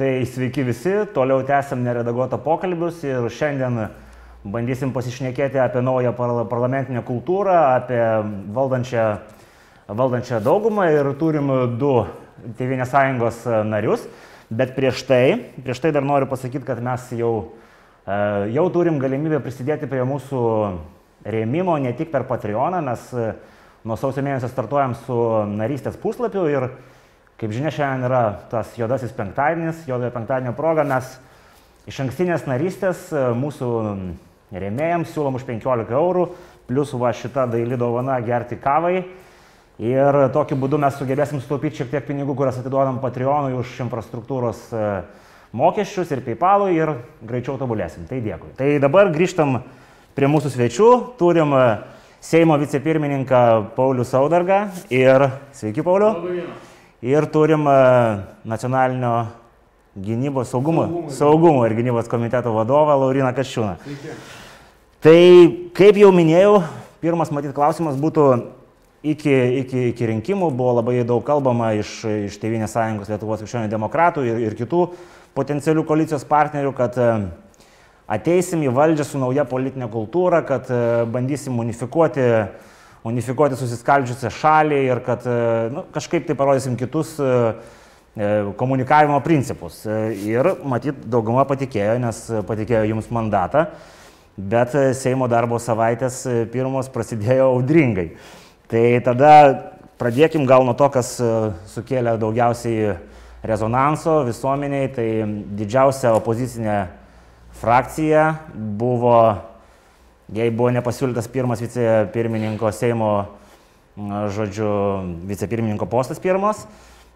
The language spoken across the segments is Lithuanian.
Tai sveiki visi, toliau tęsiam neredaguotą pokalbius ir šiandien bandysim pasišnekėti apie naują parlamentinę kultūrą, apie valdančią, valdančią daugumą ir turim du Tevinės sąjungos narius. Bet prieš tai, prieš tai dar noriu pasakyti, kad mes jau, e, jau turim galimybę prisidėti prie mūsų rėmimo ne tik per Patreoną, mes nuo sausio mėnesio startuojam su narystės puslapiu ir, kaip žinia, šiandien yra tas juodasis penktadienis, juodojo penktadienio proga, mes iš ankstinės narystės e, mūsų rėmėjams siūlom už 15 eurų, plus va šita daily dovana gerti kavai. Ir tokiu būdu mes sugebėsim sutaupyti šiek tiek pinigų, kurias atiduodam Patreonui už infrastruktūros e, mokesčius ir PayPalui ir greičiau tobulėsim. Tai dėkui. Tai dabar grįžtam prie mūsų svečių. Turim uh, Seimo vicepirmininką Paulių Saudargą ir, sveiki Pauliu, ir turim e, nacionalinio gynybos saugumo, saugumo, saugumo ir gynybos komiteto vadovą Lauriną Kaščiūną. Tai kaip jau minėjau, pirmas matyt klausimas būtų iki, iki, iki rinkimų buvo labai daug kalbama iš, iš Tevinės sąjungos Lietuvos krikščionių demokratų ir, ir kitų potencialių koalicijos partnerių, kad uh, ateisim į valdžią su nauja politinė kultūra, kad e, bandysim unifikuoti, unifikuoti susiskaldžiusią šalį ir kad e, nu, kažkaip tai parodysim kitus e, komunikavimo principus. Ir matyt, dauguma patikėjo, nes patikėjo jums mandatą, bet Seimo darbo savaitės pirmos prasidėjo audringai. Tai tada pradėkim gal nuo to, kas sukėlė daugiausiai rezonanso visuomeniai, tai didžiausia opozicinė frakcija buvo, jai buvo nepasiūlytas pirmas vicepirmininko Seimo, žodžiu, vicepirmininko postas pirmas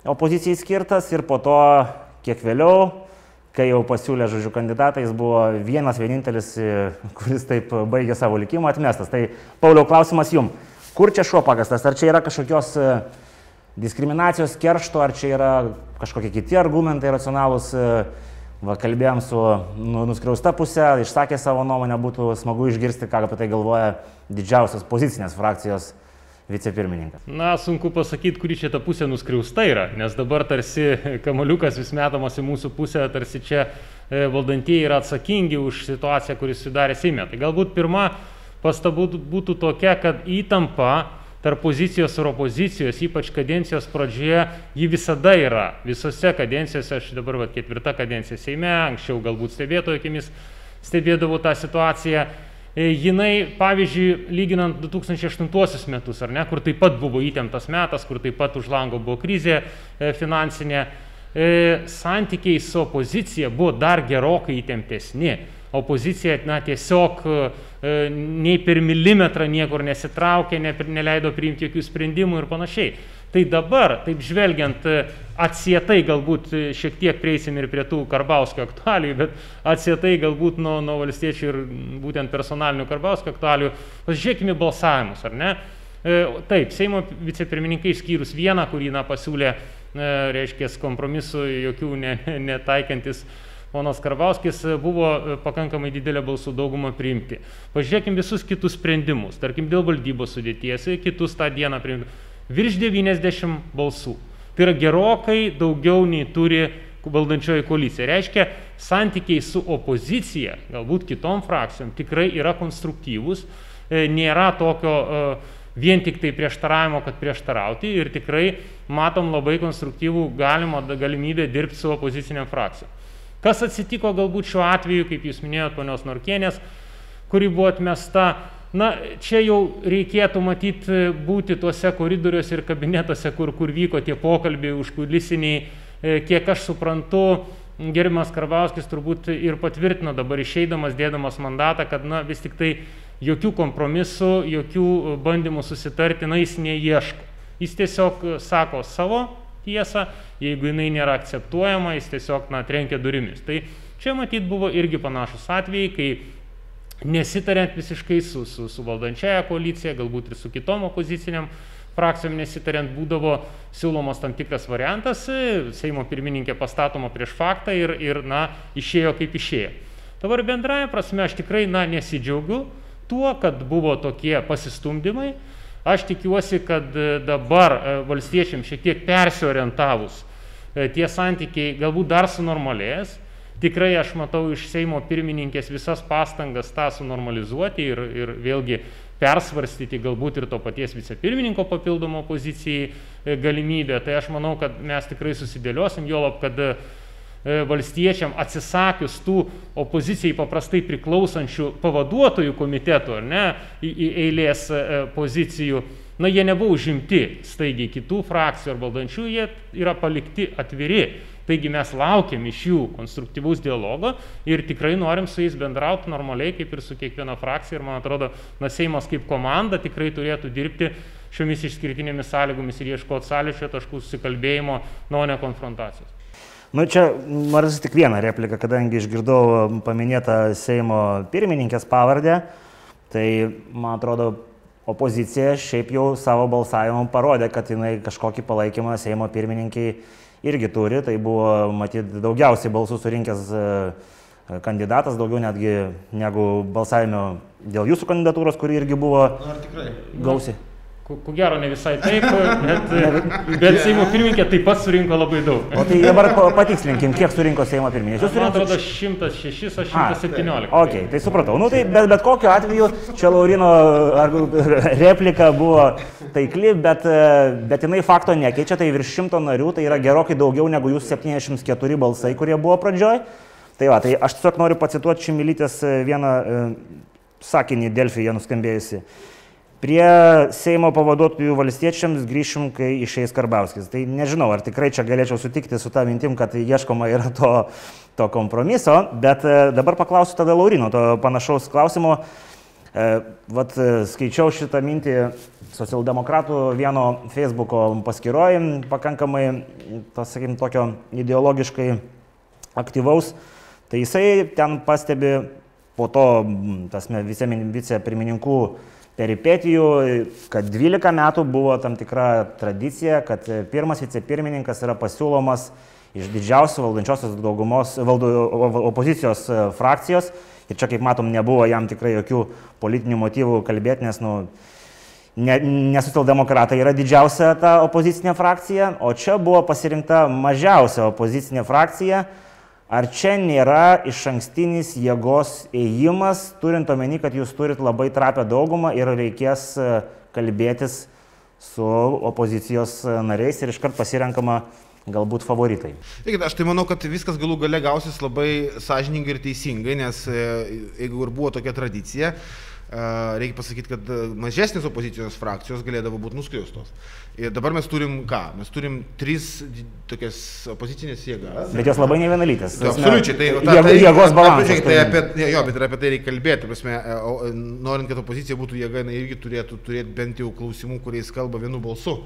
opozicijai skirtas ir po to, kiek vėliau, kai jau pasiūlė, žodžiu, kandidatą, jis buvo vienas vienintelis, kuris taip baigė savo likimą atmestas. Tai, Pauliau, klausimas jums, kur čia šuo pakastas? Ar čia yra kažkokios e, diskriminacijos keršto, ar čia yra kažkokie kiti argumentai racionalūs? Va, kalbėjom su nu, nuskriausta pusė, išsakė savo nuomonę, būtų smagu išgirsti, ką apie tai galvoja didžiausios pozicinės frakcijos vicepirmininkas. Na, sunku pasakyti, kuri čia ta pusė nuskriausta yra, nes dabar tarsi kamaliukas vis metamas į mūsų pusę, tarsi čia e, valdantieji yra atsakingi už situaciją, kuris sudarė Seime. Tai galbūt pirma pastaba būtų tokia, kad įtampa tarp pozicijos ir opozicijos, ypač kadencijos pradžioje, ji visada yra. Visose kadencijose, aš dabar va, ketvirta kadencija Seime, anksčiau galbūt stebėtojo akimis stebėdavau tą situaciją. E, jinai, pavyzdžiui, lyginant 2008 metus, ar ne, kur taip pat buvo įtemptas metas, kur taip pat už lango buvo krizė e, finansinė, e, santykiai su opozicija buvo dar gerokai įtemptesni opozicija na, tiesiog e, nei per milimetrą niekur nesitraukė, ne, neleido priimti jokių sprendimų ir panašiai. Tai dabar, taip žvelgiant, e, atsietai galbūt e, šiek tiek prieisim ir prie tų Karbauskio aktualijų, bet atsietai galbūt nuo, nuo valstiečių ir būtent personalinių Karbauskio aktualijų, pasižiūrėkime balsavimus, ar ne? Taip, Seimo vicepirmininkai išskyrus vieną, kurį na, pasiūlė, reiškia, kompromisų jokių netaikantis ne, ne ponas Karbauskis e, buvo e, pakankamai didelė balsų dauguma priimti. Pažiūrėkime visus kitus sprendimus, tarkim dėl valdybos sudėties, e, kitus tą dieną priimti. Virš 90 balsų. Tai yra gerokai daugiau nei turi valdančioji koalicija. Reiškia, santykiai su opozicija, galbūt kitom frakcijom, tikrai yra konstruktyvūs, nėra tokio vien tik tai prieštaravimo, kad prieštarauti ir tikrai matom labai konstruktyvų galimą galimybę dirbti su opoziciniam frakcijom. Kas atsitiko galbūt šiuo atveju, kaip jūs minėjote, ponios Norkienės, kuri buvo atmesta. Na, čia jau reikėtų matyti būti tuose koridoriuose ir kabinetuose, kur, kur vyko tie pokalbiai užkulisiniai, e, kiek aš suprantu, Gerimas Karbauskis turbūt ir patvirtino dabar išeidamas, dėdamas mandatą, kad na, vis tik tai jokių kompromisų, jokių bandymų susitarti, na, jis neieško. Jis tiesiog sako savo tiesą, jeigu jinai nėra akceptuojama, jis tiesiog na, trenkia durimis. Tai čia matyt buvo irgi panašus atvejai, kai nesitariant visiškai su, su, su valdančiaja koalicija, galbūt ir su kitom opoziciniam frakcijom nesitariant būdavo siūlomas tam tikras variantas, Seimo pirmininkė pastatoma prieš faktą ir, ir na, išėjo kaip išėjo. Dabar bendraja prasme aš tikrai na, nesidžiaugiu tuo, kad buvo tokie pasistumdymai, Aš tikiuosi, kad e, dabar e, valstiečiams šiek tiek persiorientavus tie santykiai galbūt dar sunormalės. Tikrai aš matau iš Seimo pirmininkės visas pastangas tą sunormalizuoti ir, ir vėlgi persvarstyti galbūt ir to paties vicepirmininko papildomo pozicijai e, galimybę. Tai aš manau, kad mes tikrai susidėliosim, juolab, kad e, valstiečiam atsisakius tų opozicijai paprastai priklausančių pavaduotojų komitetų, ar ne, į, į eilės e, pozicijų, na, jie nebuvo užimti staigiai kitų frakcijų ar valdančių, jie yra palikti atviri. Taigi mes laukiam iš jų konstruktyvaus dialogo ir tikrai norim su jais bendrauti normaliai, kaip ir su kiekviena frakcija. Ir man atrodo, na Seimas kaip komanda tikrai turėtų dirbti šiomis išskirtinėmis sąlygomis ir ieškoti sąlyčio taškų susikalbėjimo, nuo ne konfrontacijos. Nu, čia noriu tik vieną repliką, kadangi išgirdau paminėtą Seimo pirmininkės pavardę, tai man atrodo, opozicija šiaip jau savo balsavimu parodė, kad jinai kažkokį palaikymą Seimo pirmininkiai irgi turi, tai buvo matyti daugiausiai balsų surinkęs e, kandidatas, daugiau netgi negu balsavimo dėl jūsų kandidatūros, kuri irgi buvo gausi. Ko, ko gero ne visai taip, bet, bet Seimo pirmininkė taip pat surinko labai daug. O tai dabar patikslinkim, kiek surinko Seimo pirmininkė. Jūs surinko? Man atrodo 106, aš 117. A, ok, tai supratau. Nu, tai, bet, bet kokiu atveju čia Laurino replika buvo taikli, bet, bet jinai fakto nekeičia, tai virš šimto narių, tai yra gerokai daugiau negu jūs 74 balsai, kurie buvo pradžioj. Tai va, tai aš tiesiog noriu pacituoti Šimilytės vieną e, sakinį Delfijoje nuskambėjusi. Prie Seimo pavaduotojų valstiečiams grįšim, kai išeis Karbauskis. Tai nežinau, ar tikrai čia galėčiau sutikti su tą mintim, kad ieškoma yra to, to kompromiso, bet e, dabar paklausiu tada Laurino, to panašaus klausimo. E, vat e, skaičiau šitą mintį socialdemokratų vieno Facebook'o paskyroje, pakankamai, tas, sakykim, tokio ideologiškai aktyvaus. Tai jisai ten pastebi po to, tasme, vicepirmininkų vice peripetijų, kad 12 metų buvo tam tikra tradicija, kad pirmas vicepirmininkas yra pasiūlomas iš didžiausių valdančiosios daugumos valdo, opozicijos frakcijos. Ir čia, kaip matom, nebuvo jam tikrai jokių politinių motyvų kalbėti, nes, nu, ne, ne socialdemokratai yra didžiausia ta opozicinė frakcija, o čia buvo pasirinkta mažiausia opozicinė frakcija Ar čia nėra iš ankstinis jėgos ėjimas, turint omeny, kad jūs turit labai trapę daugumą ir reikės e, kalbėtis su opozicijos e, nariais ir iškart pasirenkama galbūt favoritai. Taigi, aš tai manau, kad viskas galų gale gausis labai sąžiningai ir teisingai, nes e, jeigu ir buvo tokia tradicija, reikia pasakyti, kad mažesnės opozicijos frakcijos galėdavo būti nuskriaustos. Ir dabar mes turim ką? Mes turim tris tokias opozicinės jėgas. Bet jos labai nevienalytės. Tai, absoliučiai. Tai, ta, tai, jėgos balansas. Tai apie, jo, bet ir apie tai reikia kalbėti. Prasme, norint, kad opozicija būtų jėga, jinai irgi turėtų turėti bent jau klausimų, kuriais kalba vienu balsu.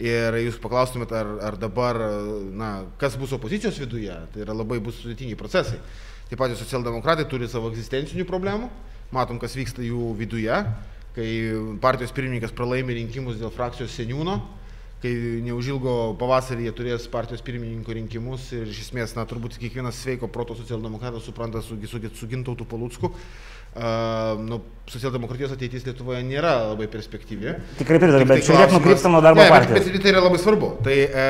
Ir jūs paklaustumėt, ar, ar dabar, na, kas bus opozicijos viduje, tai yra labai bus sudėtingi procesai. Taip pat socialdemokratai turi savo egzistencinių problemų matom, kas vyksta jų viduje, kai partijos pirmininkas pralaimi rinkimus dėl frakcijos seniūno, kai neužilgo pavasarį jie turės partijos pirmininko rinkimus ir iš esmės, na, turbūt kiekvienas sveiko proto socialdemokratas supranta su, su, su Gintautu Palucku, Uh, nu, socialdemokratijos ateitis Lietuvoje nėra labai perspektyvi. Tikrai pritariu, bet šiek tiek nukrypstam nuo darbo partijos. Bet, bet tai yra labai svarbu. Tai, e,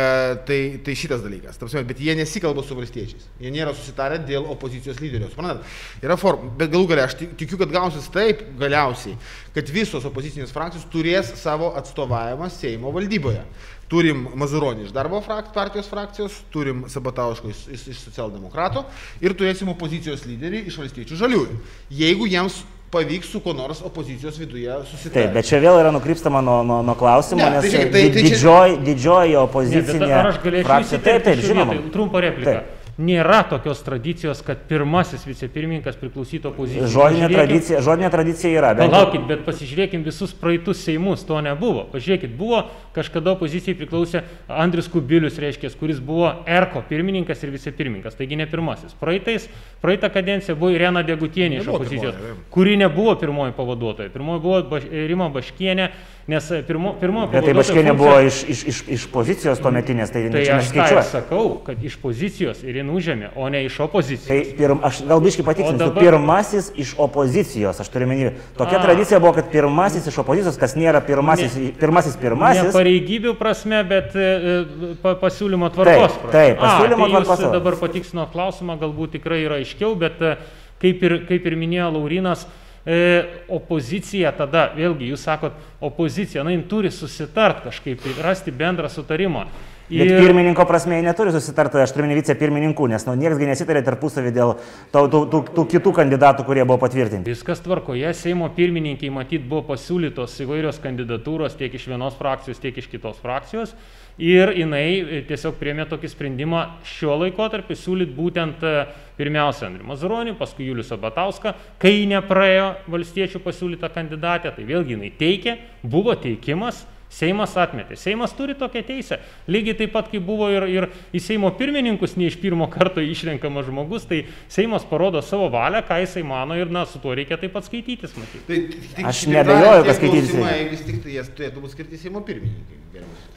tai, tai šitas dalykas. Tarpsime, bet jie nesikalba su valstiečiais. Jie nėra susitarę dėl opozicijos lyderio. Suprantat? Yra forma. Bet galų galia, aš tikiu, kad gausis taip galiausiai, kad visos opozicinės frakcijos turės savo atstovavimą Seimo valdyboje. Turim Mazuronį iš darbo frak, partijos frakcijos, turim Sabatauško iš, iš, iš socialdemokratų ir turėsim opozicijos lyderį iš valstiečių žaliųjų. Jeigu jiems pavyks su kuo nors opozicijos viduje susitarti. Taip, bet čia vėl yra nukrypstama nuo, nuo, nuo klausimo, ne, nes tai, tai, tai, didžioji, didžioji opozicinė ne, frakcija. Taip, taip, žinoma. Trumpą repliką. Taip nėra tokios tradicijos, kad pirmasis vicepirmininkas priklausytų opozicijai. Žodinė tradicija, žodinė tradicija yra. Bet... Palaukit, bet pasižiūrėkim visus praeitus Seimus, to nebuvo. Pažiūrėkit, buvo kažkada opozicijai priklausė Andris Kubilius, reiškia, kuris buvo ERKO pirmininkas ir vicepirmininkas, taigi ne pirmasis. Praeitais, praeitą kadenciją buvo Irena Degutienė iš opozicijos, pirmoji, kuri nebuvo pirmoji pavaduotoja. Pirmoji buvo Rima Baškienė Nes pirmo, pirmo Bet tai Baškienė buvo iš, iš, iš, iš pozicijos to metinės, tai, Tai aš tai sakau, kad iš pozicijos ir jin užėmė, o ne iš Tai opozicijos. pirm, aš gal biškai patikslinsiu, O dabar... pirmasis iš opozicijos, aš turiu menį, tokia A. tradicija buvo, kad pirmasis iš opozicijos, kas nėra pirmasis, Ne. pirmasis, Ne pirmasis. pareigybių prasme, bet e, e, pa, pasiūlymo tvarkos Taip, prasme. taip, pasiūlymo A, tai tvarkos. Jūs dabar patiksino klausimą, galbūt tikrai yra aiškiau, bet e, kaip ir, kaip ir minėjo Laurinas, e, opozicija tada, vėlgi jūs sakot, opozicija, na, jin turi susitart kažkaip, tai rasti bendrą sutarimą. Bet pirmininko prasme jie neturi susitarti, aš turiu menį vicepirmininkų, nes nu, niekas nesitarė tarpusavį dėl tų, tų, tų, tų kitų kandidatų, kurie buvo patvirtinti. Viskas tvarkoje, Seimo pirmininkiai matyt buvo pasiūlytos įvairios kandidatūros tiek iš vienos frakcijos, tiek iš kitos frakcijos. Ir jinai e, tiesiog priemė tokį sprendimą šiuo laikotarpiu siūlyti būtent e, pirmiausia Andriu Mazuronį, paskui Julius Abatauską, kai nepraėjo valstiečių pasiūlyta kandidatė, tai vėlgi jinai teikė, buvo teikimas, Seimas atmetė. Seimas turi tokią teisę. Lygiai taip pat, kaip buvo ir, ir į Seimo pirmininkus ne iš pirmo karto išrenkamas žmogus, tai Seimas parodo savo valią, ką jisai mano ir na, su tuo reikia taip pat skaitytis, matyt. Tai, tik- Aš dar- kad skaitytis. Vis tik tai jas turėtų būti skirti Seimo pirmininkai.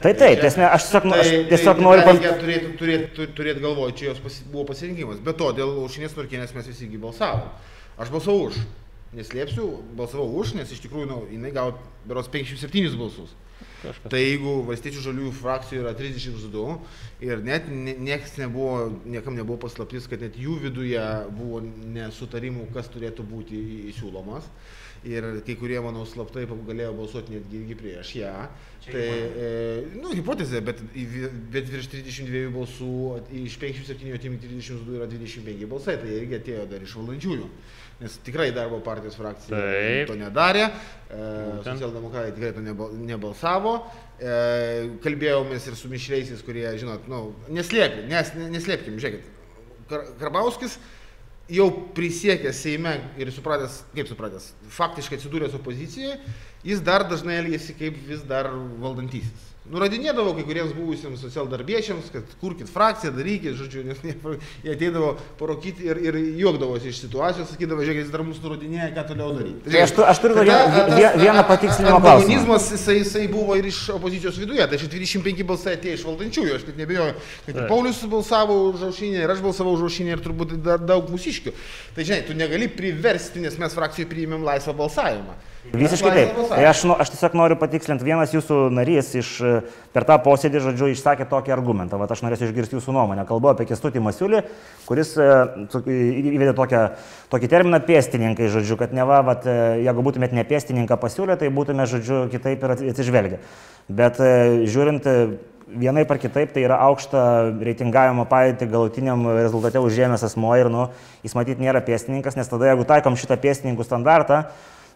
Tai taip, čia- tiesme, aš tiesiog, aš Tai- tiesiog tai noriu tą pas... reikia turėti, turėti galvoje, čia jos pasi, buvo pasirinkimas. Be to, dėl aušinės turkienės mes visi balsavom. Aš balsavau už. Neslėpsiu, balsavau už, nes iš tikrųjų nu, jinai gavo beros 57 balsus. Kažkas. Tai jeigu valstiečių žaliųjų frakcijų yra 32 ir net ne- niekas nebuvo, niekam nebuvo paslaptis, kad net jų viduje buvo nesutarimų, kas turėtų būti įsiūlomas. Ir kai kurie, manau, slaptai galėjo balsuoti netgi prieš ją. Tai, e, nu, hipotezė, bet, bet virš 32 balsų, iš 57 atimti 32 yra 25 balsai, tai irgi atėjo dar iš valdančiųjų. Nes tikrai darbo partijos frakcija Taip. to nedarė, e, socialdemokratai tikrai to nebal- nebalsavo. E, kalbėjomės ir su mišreisiais, kurie, žinot, nu, neslėpė, nes, neslėpkim, žiūrėkit, Kar Karbauskis jau prisiekęs Seime ir supratęs, kaip supratęs, faktiškai atsidūręs opozicijoje, jis dar dažnai elgėsi kaip vis dar valdantysis. Nuradinėdavo kai kuriems buvusiems socialdarbiečiams, kad kurkit frakciją, darykit, žodžiu, nes jie ateidavo parokyti ir, ir juokdavosi iš situacijos, sakydavo, žiūrėkit, jis dar mus nurodinėja, ką toliau daryti. Tai aš tu- aš turiu Tada, vieną- klausimą. antagonizmas, jisai, jisai buvo ir iš opozicijos viduje, tai šie 25 balsai atėjo iš valdančiųjų, aš net nebejoju, kad ir. Paulius balsavo už aušinę ir aš balsavau už aušinę ir turbūt dar daug mūsiškių. Tai žinai, tu negali priversti, nes mes frakcijoje priėmėm laisvą balsavimą. Visiškai taip. Tai aš, nu, aš tiesiog noriu patikslinti, vienas jūsų narys iš, e, per tą posėdį, žodžiu, išsakė tokį argumentą. Vat aš norėsiu išgirsti jūsų nuomonę. Kalbu apie Kestutį Masiulį, kuris e, įvedė tokią, tokį terminą pėstininkai, žodžiu, kad ne va, vat, e, jeigu būtumėt ne pėstininką pasiūlę, tai būtume, žodžiu, kitaip ir atsi- atsižvelgę. Bet žiūrint e, vienaip ar kitaip, tai yra aukštą reitingavimo padėtį galutiniam rezultate užėmęs asmo ir, nu, jis matyt nėra pėstininkas, nes tada, jeigu taikom šitą pėstininkų standartą,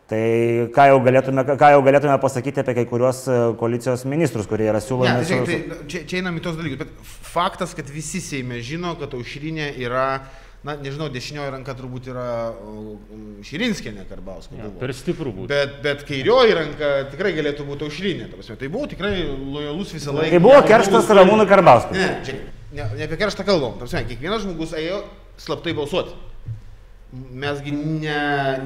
Tai ką jau, galėtume, ką jau galėtume pasakyti apie kai kuriuos e, koalicijos ministrus, kurie yra Ne, siūlomi. tai, su- žiūrėk, tai čia, čia einam į tos dalykus, bet faktas, kad visi Seime žino, kad aušrinė yra, na, nežinau, dešinioji ranka turbūt yra Širinskė, ne Karbauskė. Ja, buvo. per stiprų būtų. Bet, bet kairioji ranka tikrai galėtų būti aušrinė. ta. Tai buvo tikrai lojalus visą laiką. Tai buvo kerštas žmogus, Ramūnui Karbauskui. Ne, čia, ne, ne apie kerštą kalbam. Prasme, Kiekvienas žmogus ėjo slaptai balsuoti. Mesgi ne...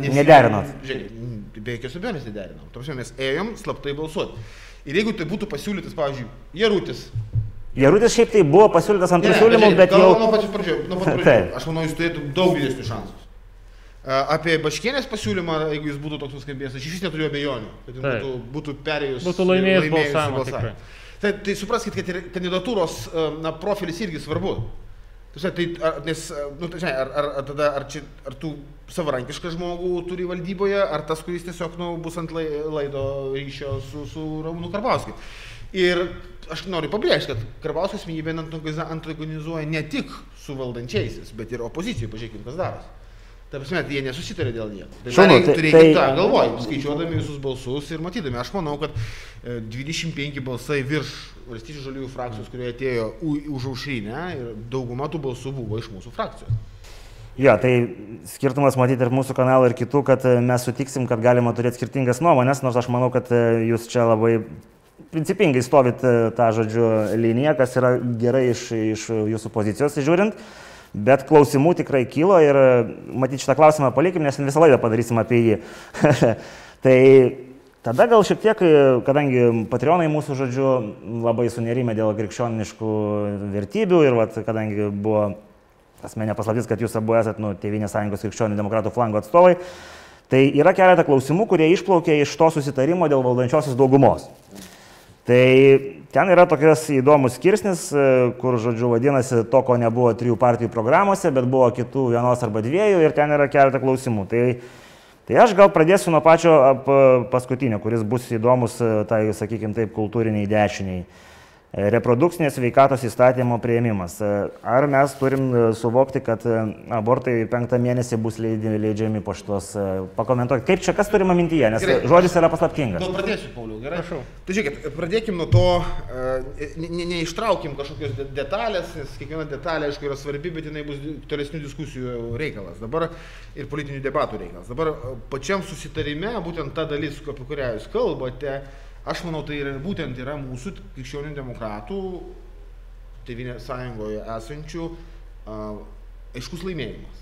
nesi- Nederinot. Žiūrėk, be jokios abejonės nederinom. Prasme, mes ėjom slaptai balsuoti. Ir jeigu tai būtų pasiūlytas, pavyzdžiui, Jerutis. Jerutis šiaip tai buvo pasiūlytas ant Ne, siūlymų, žiūrėk, bet jau... Nuo pačių pradžių. Nuo pat pradžių. Aš manau, jis turėtų daug didesnių šansus. A, Apie Baškienės pasiūlymą, jeigu jis būtų toks nuskambėjęs, aš iš vis neturiu abejonių, kad jis būtų, būtų perėjus. Būtų laimėjęs balsavimą, Tai, tai supraskite, kad ir kandidatūros na, profilis irgi svarbu. Tuose, tai, ar, nes, nu, tai, žinai, ar, ar, ar, tada, ar, čia, ar tu savarankišką žmogų turi valdyboje, ar tas, kuris tiesiog nu, bus ant lai- laido ryšio su, su Ramūnu Karbauskiu. Ir aš noriu pabrėžti, kad Karbauskio asmenybė antagoniza- antagonizuoja ne tik su valdančiaisiais, bet ir opozicijoje, pažiūrėkime, kas darosi. Ta prasme, tai jie nesusitarė dėl nieko. Tai Šaunu, dar reik- tai- turėkit tai- tą galvoj, skaičiuodami visus balsus ir matydami. Aš manau, kad e, 25 balsai virš valstyčių žaliųjų frakcijos, kurie atėjo už aušrinę ir dauguma tų balsų buvo iš mūsų frakcijos. Jo, tai skirtumas matyti ir mūsų kanalų, ir kitų, kad e, mes sutiksim, kad galima turėti skirtingas nuomonės, nors aš manau, kad e, jūs čia labai principingai stovit e, tą žodžiu liniją, kas yra gerai iš, iš jūsų pozicijos žiūrint. Bet klausimų tikrai kilo ir matyt šitą klausimą palikim, nes visą laidą padarysim apie jį. tai Tada gal šiek tiek, kadangi patronai mūsų žodžiu labai sunerime dėl krikščioniškų vertybių ir vat, kadangi buvo asmenė paslaptis, kad jūs abu esate nu, Tevinės sąjungos krikščionių demokratų flango atstovai, tai yra keletą klausimų, kurie išplaukė iš to susitarimo dėl valdančiosios daugumos. Tai ten yra tokias įdomus skirsnis, kur, žodžiu, vadinasi to, ko nebuvo trijų partijų programuose, bet buvo kitų vienos arba dviejų ir ten yra keletą klausimų. Tai, tai aš gal pradėsiu nuo pačio paskutinio, kuris bus įdomus, tai, sakykime taip, kultūriniai dešiniai. Reprodukcinės veikatos įstatymo prieimimas. Ar mes turim e, suvokti, kad e, abortai penktą mėnesį bus leidžiami po šitos e, pakomentuoti? Kaip čia, kas turima mintyje, nes gerai. žodis yra paslaptingas. Gal pradėsiu, Pauliau, gerai. Prašau. Tai žiūrėkit, pradėkim nuo to, neištraukim ne, ne kažkokios detalės, nes kiekviena detalė, aišku, yra svarbi, bet jinai bus tolesnių diskusijų reikalas. Dabar ir politinių debatų reikalas. Dabar pačiam susitarime, būtent ta dalis, apie kurią jūs kalbate, Aš manau, tai yra, būtent yra mūsų krikščionių demokratų Tevinės sąjungoje esančių uh, aiškus laimėjimas.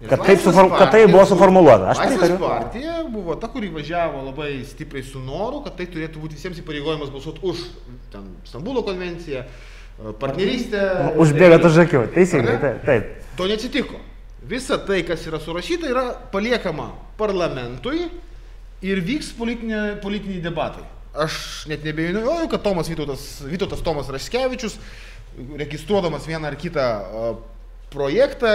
Kad, taip suform, partija, kad tai buvo suformuoluota. Aš pritariu. partija buvo ta, kuri važiavo labai stipriai su noru, kad tai turėtų būti visiems įpareigojimas balsuoti už ten, Stambulo konvenciją, partnerystę. Užbėgat už akių, teisingai, taip, taip. To neatsitiko. Visa tai, kas yra surašyta, yra paliekama parlamentui ir vyks politinė, politiniai debatai. Aš net nebejoju, kad Tomas Vytautas, Vytautas Tomas Raškevičius, registruodamas vieną ar kitą projektą,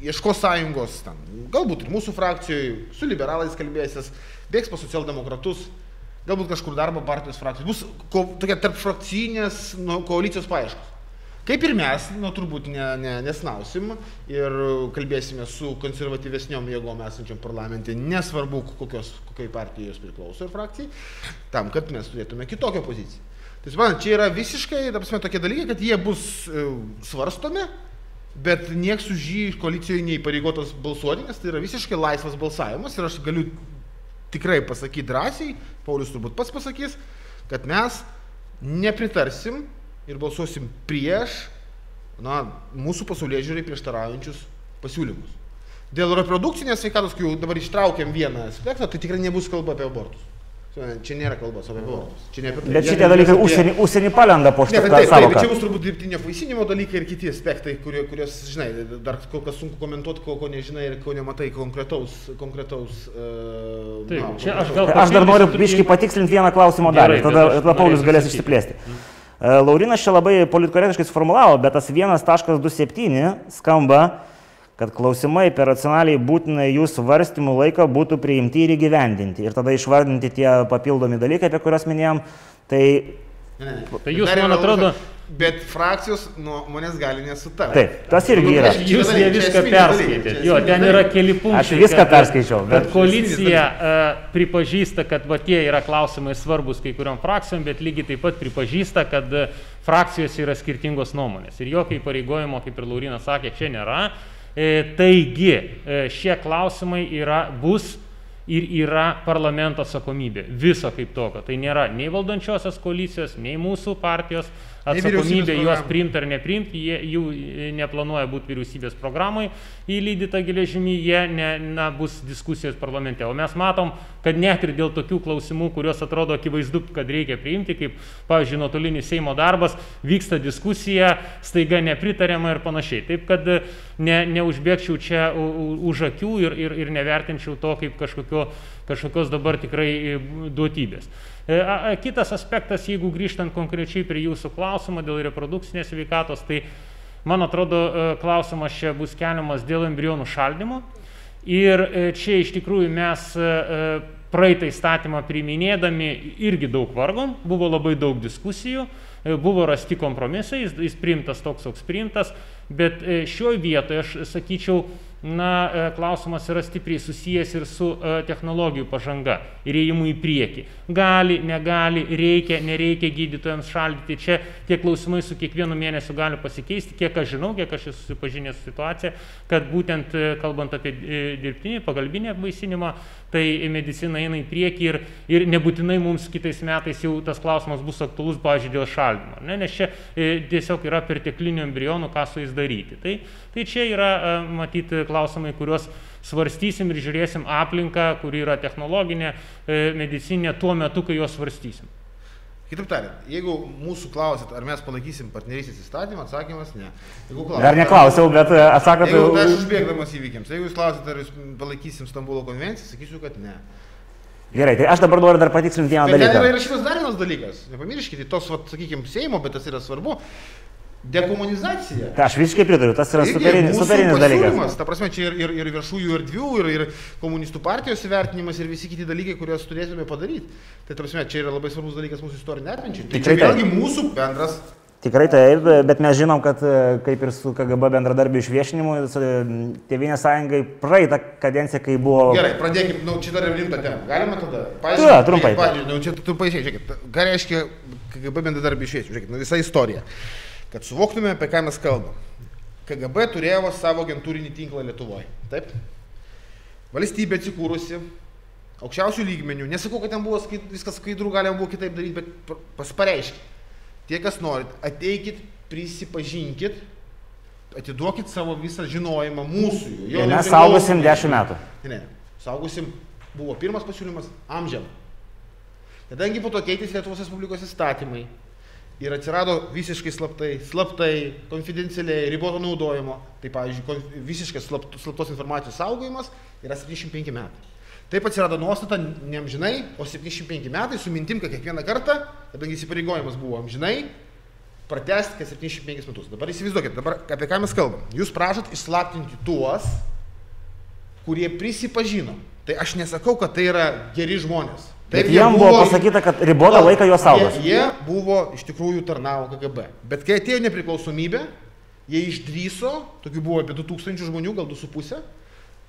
ieško sąjungos, ten, galbūt ir mūsų frakcijoje, su liberalais kalbėsis, bėgs pas socialdemokratus, galbūt kažkur darbo partijos frakcijos, bus ko, tokia tarp frakcinės nu, koalicijos paieškos. Kaip ir mes, nu, turbūt ne, ne, nesnausim ir kalbėsime su konservatyvesniom jėgom esančiam parlamente, nesvarbu, kokios, kokiai partijai jos priklauso ir frakcijai, tam, kad mes turėtume kitokią poziciją. Tai, man, čia yra visiškai, ta prasme, tokie dalykai, kad jie bus e, svarstomi, bet nieks už jį koalicijoje neįpareigotas balsuoti, nes tai yra visiškai laisvas balsavimas ir aš galiu tikrai pasakyti drąsiai, Paulius turbūt pats pasakys, kad mes nepritarsim ir balsuosim prieš na, mūsų pasaulyje žiūrai prieštaraujančius pasiūlymus. Dėl reprodukcinės sveikatos, kai jau dabar ištraukiam vieną aspektą, tai tikrai nebus kalba apie abortus. Čia nėra kalbos apie abortus. Čia ne apie tai. Bet šitie dalykai apie... užsienį, užsienį palenda po šitą sąvoką. Taip, taip, čia bus turbūt dirbtinio vaisinimo dalykai ir kiti aspektai, kurie, kurios, žinai, dar kol kas sunku komentuoti, ko, ko nežinai ir ko nematai konkretaus. konkretaus uh, taip, na, čia aš, gal aš dar noriu biškai patikslinti vieną klausimo dalį, tada, tada Paulius galės išsiplėsti. Mm. Laurinas čia labai politkorektiškai suformulavo, bet tas 1.27 skamba, kad klausimai per racionaliai būtinai jų svarstymų laiką būtų priimti ir įgyvendinti. Ir tada išvardinti tie papildomi dalykai, apie kuriuos minėjom. Tai, ne, ne. tai jūs, man atrodo, Bet frakcijos nuomonės gali nesutarti. Taip, tas irgi yra. Jūs ne viską perskaitėte. Jo, ten yra keli punktai. Aš viską perskaičiau. Bet, bet koalicija uh, pripažįsta, kad va tie yra klausimai svarbus kai kuriam frakcijom, bet lygiai taip pat pripažįsta, kad uh, frakcijose yra skirtingos nuomonės. Ir jokio įpareigojimo, kaip ir Laurinas sakė, čia nėra. E, taigi, e, šie klausimai yra, bus ir yra parlamento atsakomybė. Viso kaip tokio. Tai nėra nei valdančiosios koalicijos, nei mūsų partijos atsakomybė juos priimti ar nepriimti, jie jų e, neplanuoja būti vyriausybės programai įlydyta geležimi, jie ne, na, bus diskusijos parlamente. O mes matom, kad net ir dėl tokių klausimų, kuriuos atrodo akivaizdu, kad reikia priimti, kaip, pavyzdžiui, nuotolinis Seimo darbas, vyksta diskusija, staiga nepritariama ir panašiai. Taip, kad e, ne, neužbėgčiau čia už akių ir, ir, ir nevertinčiau to kaip kažkokio, kažkokios dabar tikrai e, duotybės. E, kitas aspektas, jeigu grįžtant konkrečiai prie jūsų klausimo dėl reprodukcinės veikatos, tai man atrodo klausimas čia bus keliamas dėl embrionų šaldymo. Ir e, čia iš tikrųjų mes praeitą įstatymą priminėdami irgi daug vargom, buvo labai daug diskusijų, buvo rasti kompromisai, jis, jis priimtas toks, koks priimtas, bet šioje vietoje aš sakyčiau, na, e, klausimas yra stipriai susijęs ir su e, technologijų pažanga ir ėjimu į priekį. Gali, negali, reikia, nereikia gydytojams šaldyti. Čia tie klausimai su kiekvienu mėnesiu gali pasikeisti. Kiek aš žinau, kiek aš esu susipažinęs su situacija, kad būtent e, kalbant apie dirbtinį, pagalbinį apvaisinimą, tai medicina eina į priekį ir, ir nebūtinai mums kitais metais jau tas klausimas bus aktualus, pavyzdžiui, dėl šaldymo. Ne? Nes čia tiesiog yra perteklinių embrionų, ką su jais daryti. Tai, tai čia yra, matyti, klausimai, kuriuos svarstysim ir žiūrėsim aplinką, kuri yra technologinė, e, medicinė tuo metu, kai juos svarstysim. Kitaip tariant, jeigu mūsų klausit, ar mes palaikysim partnerystės įstatymą, atsakymas ne. Klausit, Dar neklausiau, bet e, atsakot. Tai aš užbėgdamas įvykiams, jeigu jūs klausit, ar jūs palaikysim Stambulo konvenciją, sakysiu, kad ne. Gerai, tai aš dabar noriu dar patikslinti vieną Bet dalyką. yra įrašytas dar vienas dalykas. Nepamirškite, tos, sakykime, Seimo, bet tas yra svarbu. Dekomunizacija. Tai aš visiškai pritariu, tas yra superinis, superinis dalykas. Ta prasme, čia ir, ir, ir viešųjų erdvių, ir, ir komunistų partijos įvertinimas, ir visi kiti dalykai, kuriuos turėtume padaryti. Tai, ta prasme, čia yra labai svarbus dalykas mūsų istorinė atminčiai. Tai čia vėlgi mūsų bendras. Tikrai taip, bet mes žinom, kad kaip ir su KGB bendradarbių išviešinimu, su, Tėvynės sąjungai praeitą kadenciją, kai buvo... Gerai, pradėkime, nu, čia dar rimta tema. Galima tada? Jo, trumpai. Pavyzdžiui, nu, čia trumpai, žiūrėkit, ką reiškia KGB bendradarbių išviešinimas. Žiūrėkit, nu, visa istorija. Kad suvoktume, apie ką mes kalbam. KGB turėjo savo agentūrinį tinklą Lietuvoje. Taip? Valstybė atsikūrusi, aukščiausių lygmenių. Nesakau, kad ten buvo skait, viskas skaidrų, galima buvo kitaip daryti, bet pr- pas pareiškit. Tie, kas norit, ateikit, prisipažinkit, atiduokit savo visą žinojimą mūsų. jo mes saugosim 10 metų. Ne, saugusim buvo pirmas pasiūlymas amžiam. Kadangi po to keitėsi Lietuvos Respublikos įstatymai ir atsirado visiškai slaptai, slaptai, konfidencialiai, riboto naudojimo, tai pavyzdžiui, visiškas slapt, slaptos informacijos saugojimas yra 75 metai. Taip atsirado nuostata ne amžinai, o 75 metai su mintim, kad kiekvieną kartą, kadangi įsipareigojimas buvo amžinai, pratesti kas 75 metus. Dabar įsivaizduokit, dabar apie ką mes kalbam. Jūs prašot išslaptinti tuos, kurie prisipažino. Tai aš nesakau, kad tai yra geri žmonės. Taip, jie jiem buvo pasakyta, kad ribotą laiką juos saugos. Jie, jie buvo iš tikrųjų tarnavo KGB. Bet kai atėjo nepriklausomybė, jie išdryso, tokių buvo apie 2000 žmonių, gal 2,5,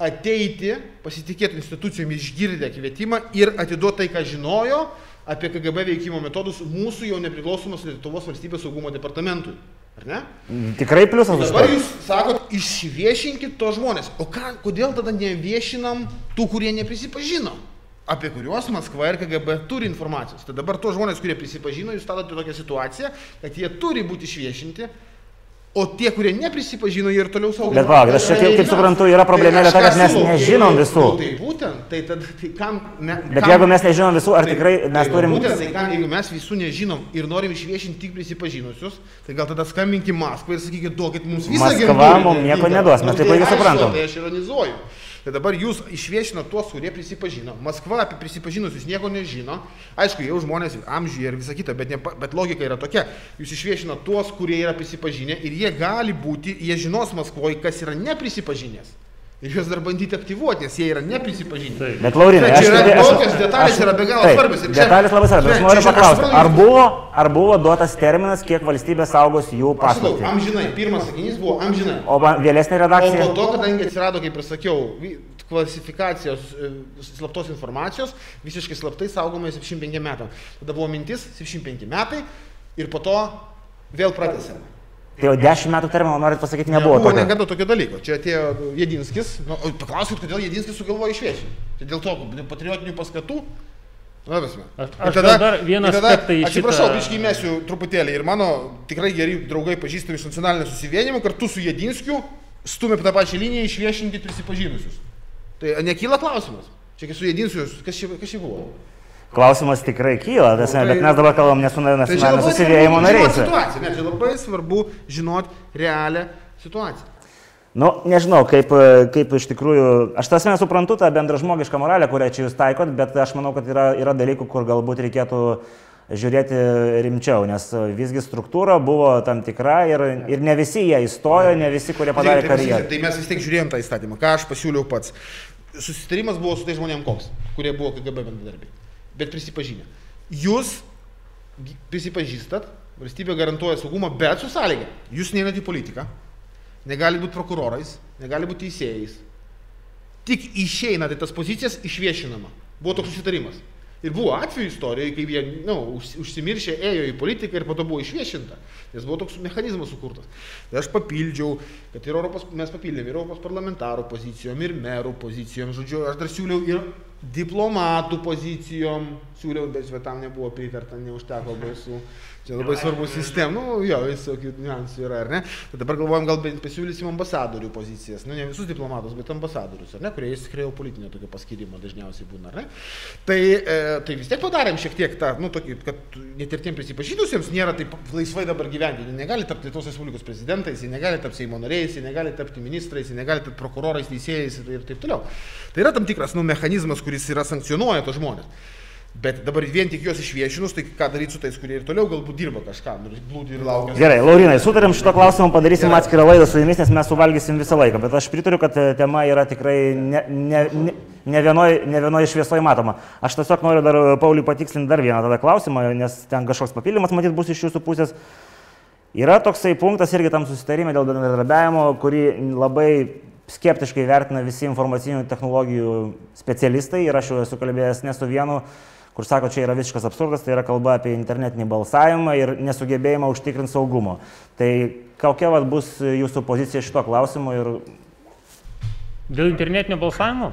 ateiti, pasitikėti institucijomis, išgirdę kvietimą ir atiduoti tai, ką žinojo apie KGB veikimo metodus mūsų jau nepriklausomos Lietuvos valstybės saugumo departamentui. Ar ne? Tikrai pliusas už Dabar tai. jūs sakot, išviešinkit to žmonės. O ką, kodėl tada neviešinam tų, kurie neprisipažino? Apie kuriuos Maskva ir KGB turi informacijos. Tai dabar tos žmonės, kurie prisipažino, jūs statote tokią situaciją, kad jie turi būti išviešinti, o tie, kurie neprisipažino, jie ir toliau saugo. Bet palauk, aš čia kaip- kaip suprantu, yra problemėlė ta, kad mes nežinom visų. Tai būtent, tai tada, tai kam... Ne, Bet kam, jeigu mes nežinom visų, ar tai- tikrai mes tai turim... Būtent, tai kam, jeigu mes visų nežinom ir norim išviešinti tik prisipažinusius, tai gal tada skambinkim Maskvai ir sakykit, duokit mums visą Maskva agentūrinę mum nieko neduos, mes Nu, tai tai puikiai suprantam. Tai aš ironizuoju. Tai dabar jūs išviešino tuos, kurie prisipažino. Maskva apie prisipažinusius nieko nežino. Aišku, jau žmonės amžiuje ir visa kita, bet, ne, bet logika yra tokia. Jūs išviešino tuos, kurie yra prisipažinę ir jie gali būti, jie žinos Maskvoje, kas yra neprisipažinęs. Ir juos dar bandyti aktyvuoti, nes jie yra neprisipažinę. Taip. Bet Laurinai, Tai aš... čia yra tai- aš- tokios detalės yra be galo svarbios. Detalės labai svarbios. Aš noriu aš paklausti, ar buvo, ar buvo duotas terminas, kiek valstybė saugos jų Aš sakau, amžinai. Pirmas sakinys buvo amžinai. O vėlesnė O redakcija? po to, kadangi atsirado, kaip ir sakiau, klasifikacijos e, slaptos informacijos, visiškai slaptai saugoma 75 metų. Tada buvo mintis 75 metai ir po to vėl pratęsėme. Tai jau 10 metų termino, norit pasakyti, nebuvo Nebuvo tokio. niekada tokio dalyko. Čia atėjo Jedinskis. Nu, paklauskit, kodėl Jedinskis sugalvojo išviešinti. Tai dėl to patriotinių paskatų. Na, visme. Aš- aš gal dar vieną ir tada- aspektą į Atsiprašau, šitą- biškai mesiu truputėlį. Ir mano tikrai geri draugai pažįstami iš nacionalinio susivienimo kartu su Jedinskiu stumė tą pačią liniją išviešinti prisipažinusius. Tai nekyla klausimas. Čia su Jedinskiu, kas čia, kas čia buvo? Klausimas tikrai kyla, tas, Tai- bet mes dabar kalbam ne su Tai nacionalinio labai svarbu nariais. žinot situaciją. Ne, čia labai svarbu žinot realią situaciją. Nu, nežinau, kaip, kaip iš tikrųjų, aš tas nesuprantu tą bendražmogišką moralę, kurią čia jūs taikot, bet aš manau, kad yra, yra dalykų, kur galbūt reikėtų žiūrėti rimčiau, nes visgi struktūra buvo tam tikra ir, ir ne visi jie įstojo, ne visi, kurie padarė karjerą. tai mes vis tiek žiūrėjom tą įstatymą, ką aš pasiūliau pats. Susitarimas buvo su tai žmonėm koks, kurie buvo KGB bendradarbiai. Bet prisipažinę. Jūs prisipažįstat, valstybė garantuoja saugumą, bet su sąlyga. Jūs neinat į politiką, negali būti prokurorais, negali būti teisėjais. Tik išeinat į tas pozicijas išviešinama. Buvo toks susitarimas. Ir buvo atveju istorijoje, kai jie nu, užs- užsimiršė, ėjo į politiką ir po to buvo išviešinta. Nes buvo toks mechanizmas sukurtas. Tai aš papildžiau, kad ir Europos, mes papildėm ir Europos parlamentarų pozicijom, ir merų pozicijom. Žodžiu, aš dar siūliau ir diplomatų pozicijom siūliau, bet tam nebuvo pritarta, neužteko balsų. Čia labai svarbu sistema, nu jo, visokių niuansų yra, ar ne? Tai dabar galvojam, gal pasiūlysim ambasadorių pozicijas, nu ne visus diplomatus, bet ambasadorius, ar ne, kurie jau politinio tokio paskirimo dažniausiai būna, ar ne? Tai, e, tai vis tiek padarėm šiek tiek tą, nu tokį, kad net ir tiem prisipažydusiems nėra taip laisvai dabar gyventi, jie negali tapti Lietuvos Respublikos prezidentais, jie negali tapti Seimo nariais, jie negali tapti ministrais, jie negali tapti prokurorais, teisėjais ir, ir taip toliau. Tai yra tam tikras, nu, mechanizmas, kuris yra sankcionuoja tos žmonės. Bet dabar vien tik juos išviešinus, tai ką daryti su tais, kurie ir toliau galbūt dirba kažką, nu, glūdi ir laukia. Gerai, Laurinai, sutarėm šito klausimu, padarysim Gerai. atskirą laidą su jumis, nes mes suvalgysim visą laiką. Bet aš pritariu, kad e, tema yra tikrai ne, ne, ne, ne vienoje ne vienoj šviesoje matoma. Aš tiesiog noriu dar e, Pauliui patikslinti dar vieną tada klausimą, nes ten kažkoks papildymas matyt bus iš jūsų pusės. Yra toksai punktas irgi tam susitarime dėl bendradarbiavimo, kurį labai skeptiškai vertina visi informacinių technologijų specialistai ir aš jau esu kalbėjęs ne su vienu kur sako, čia yra visiškas absurdas, tai yra kalba apie internetinį balsavimą ir nesugebėjimą užtikrinti saugumo. Tai kokia vat, bus jūsų pozicija šito klausimu ir Dėl internetinio balsavimo?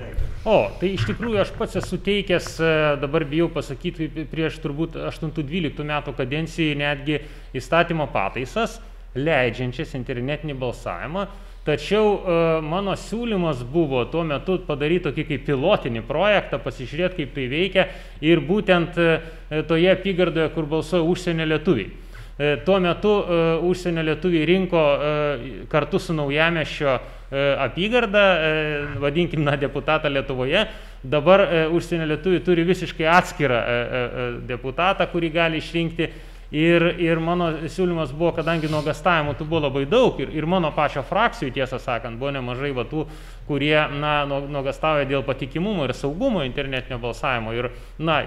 O, tai iš tikrųjų aš pats esu teikęs, e, dabar bijau pasakyti, prieš turbūt 8-12 metų kadencijai netgi įstatymo pataisas, leidžiančias internetinį balsavimą. Tačiau e, mano siūlymas buvo tuo metu padaryti tokį kaip pilotinį projektą, pasižiūrėti, kaip tai veikia ir būtent e, toje apygardoje, kur balsuoja užsienio lietuviai. E, tuo metu užsienio lietuviai rinko kartu su naujamešio apygardą, vadinkim, na, deputatą Lietuvoje. Dabar užsienio lietuviai turi visiškai atskirą deputatą, kurį gali išrinkti Ir, ir mano siūlymas buvo, kadangi nuogastavimų tų buvo labai daug ir, ir mano pačio frakcijų, tiesą sakant, buvo nemažai va tų, kurie na, nuogastauja dėl patikimumo ir saugumo internetinio balsavimo. Ir na,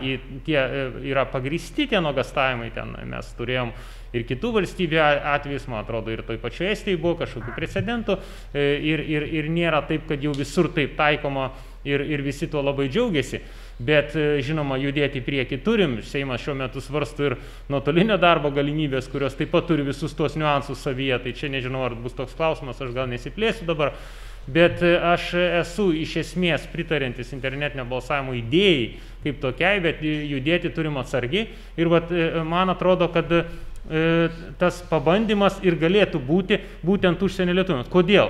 tie e, yra pagristi tie nuogastavimai, ten mes turėjom ir kitų valstybių atvejus, man atrodo, ir toj pačioje Estijoje buvo kažkokių precedentų e, ir, ir, ir nėra taip, kad jau visur taip taikoma ir, ir visi tuo labai džiaugiasi. Bet e, žinoma, judėti į priekį turim. Seimas šiuo metu svarsto ir nuotolinio darbo galimybės, kurios taip pat turi visus tuos niuansus savyje. Tai čia nežinau, ar bus toks klausimas, aš gal nesiplėsiu dabar. Bet e, aš esu iš esmės pritarintis internetinio balsavimo idėjai kaip tokiai, bet judėti turim atsargiai. Ir vat, e, man atrodo, kad tas pabandymas ir galėtų būti būtent užsienio lietuviams. Kodėl?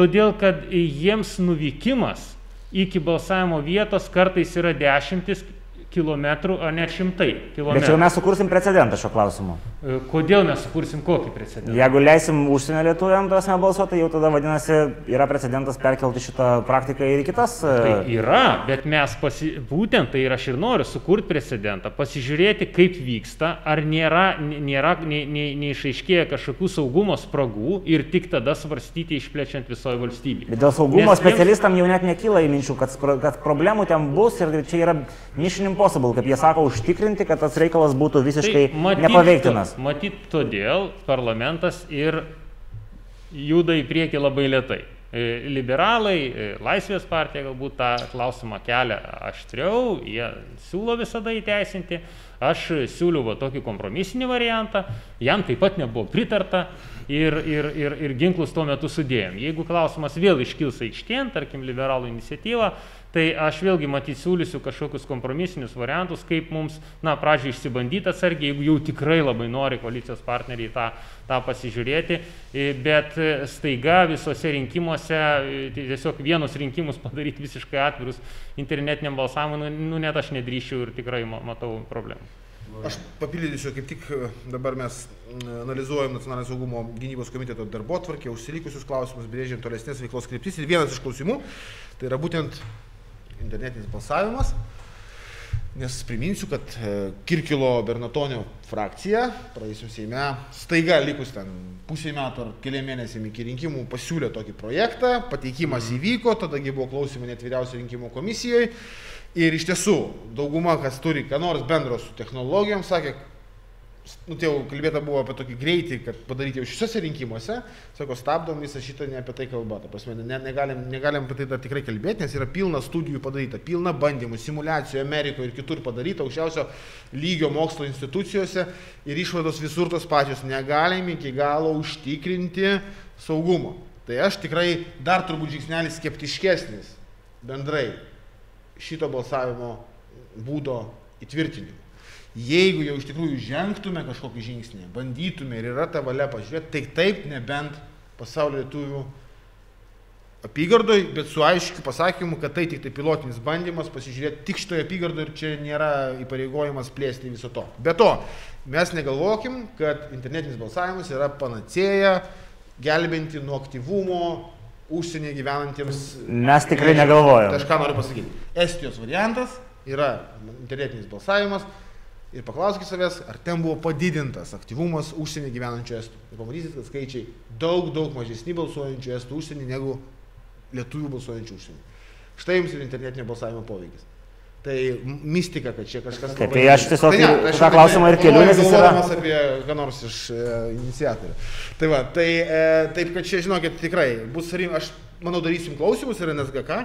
Todėl, kad jiems nuvykimas iki balsavimo vietos kartais yra dešimtis kilometrų, o net šimtai kilometrų. Bet čia mes sukursim precedentą šio klausimu. E, kodėl mes sukursim kokį precedentą? Jeigu leisim užsienio lietuviam tos nebalsuoti, jau tada vadinasi yra precedentas perkelti šitą praktiką ir kitas. E, tai yra, bet mes pasi... būtent tai ir aš ir noriu sukurti precedentą, pasižiūrėti, kaip vyksta, ar nėra, nėra neišaiškėję kažkokių saugumo spragų ir tik tada svarstyti išplečiant visoje valstybėje. Bet dėl saugumo Nes specialistam jau net nekyla į minčių, kad, kad problemų ten bus ir čia yra nišinim impossible, kaip jie sako, užtikrinti, kad tas reikalas būtų visiškai tai matyt, nepaveiktinas. Matyt, todėl parlamentas ir juda į priekį labai lietai. E, liberalai, e, Laisvės partija galbūt tą klausimą kelia aštriau, jie siūlo visada įteisinti. Aš siūliu va, tokį kompromisinį variantą, jam taip pat nebuvo pritarta ir, ir, ir, ir ginklus tuo metu sudėjom. Jeigu klausimas vėl iškils aikštien, tarkim, liberalų iniciatyva, Tai aš vėlgi matyt siūlysiu kažkokius kompromisinius variantus, kaip mums, na, pradžiai išsibandyti atsargiai, jeigu jau tikrai labai nori koalicijos partneriai tą, tą pasižiūrėti, e, bet e, staiga visose rinkimuose e, tai tiesiog vienus rinkimus padaryti visiškai atvirus internetiniam balsavimui, nu, nu net aš nedrįšiu ir tikrai matau problemų. Aš papildysiu, kaip tik dabar mes analizuojam nacionalinio saugumo gynybos komiteto darbo tvarkę, užsilikusius klausimus, brėžiam tolesnės veiklos kryptis ir vienas iš klausimų tai yra būtent internetinis balsavimas. Nes priminsiu, kad e, Kirkilo Bernatonio frakcija praėjusiu Seime staiga likus ten pusė metų ar keli mėnesiai iki rinkimų pasiūlė tokį projektą, pateikimas mhm. įvyko, tadagi buvo klausimai net vyriausio rinkimų komisijoje. Ir iš tiesų, dauguma, kas turi ką nors bendro su technologijom, sakė, nu, tai jau kalbėta buvo apie tokį greitį, kad padaryti jau šiuose rinkimuose, sako, stabdom visą šitą, ne apie tai kalba. Ta prasme, ne, negalim, negalim apie tai dar tikrai kalbėti, nes yra pilna studijų padaryta, pilna bandymų, simulacijų Amerikoje ir kitur padaryta, aukščiausio lygio mokslo institucijose ir išvados visur tos pačios. Negalim iki galo užtikrinti saugumo. Tai aš tikrai dar turbūt žingsnelis skeptiškesnis bendrai šito balsavimo būdo įtvirtinimu. Jeigu jau iš tikrųjų žengtume kažkokį žingsnį, bandytume ir yra ta valia pažiūrėti, tai taip nebent pasaulio lietuvių apygardoj, bet su aiškiu pasakymu, kad tai tik tai pilotinis bandymas pasižiūrėti tik šitoje apygardoje ir čia nėra įpareigojimas plėsti viso to. Be to, mes negalvokim, kad internetinis balsavimas yra panacėja gelbinti nuo aktyvumo užsienyje gyvenantiems. Mes tikrai negalvojame. Aš ką noriu pasakyti. Estijos variantas yra internetinis balsavimas ir paklauskite savęs, ar ten buvo padidintas aktyvumas užsienį gyvenančių estų. Ir pamatysit, kad skaičiai daug, daug mažesni balsuojančių estų užsienį negu lietuvių balsuojančių užsienį. Štai jums ir internetinio balsavimo poveikis. Tai mistika, kad čia kažkas... Taip, tai aš tiesiog tai, ne, tą klausimą ir keliu, nes jis yra... apie ką nors iš e, iniciatorių. Tai va, tai e, taip, kad čia, žinokit, tikrai bus, aš manau, darysim klausimus ir NSGK,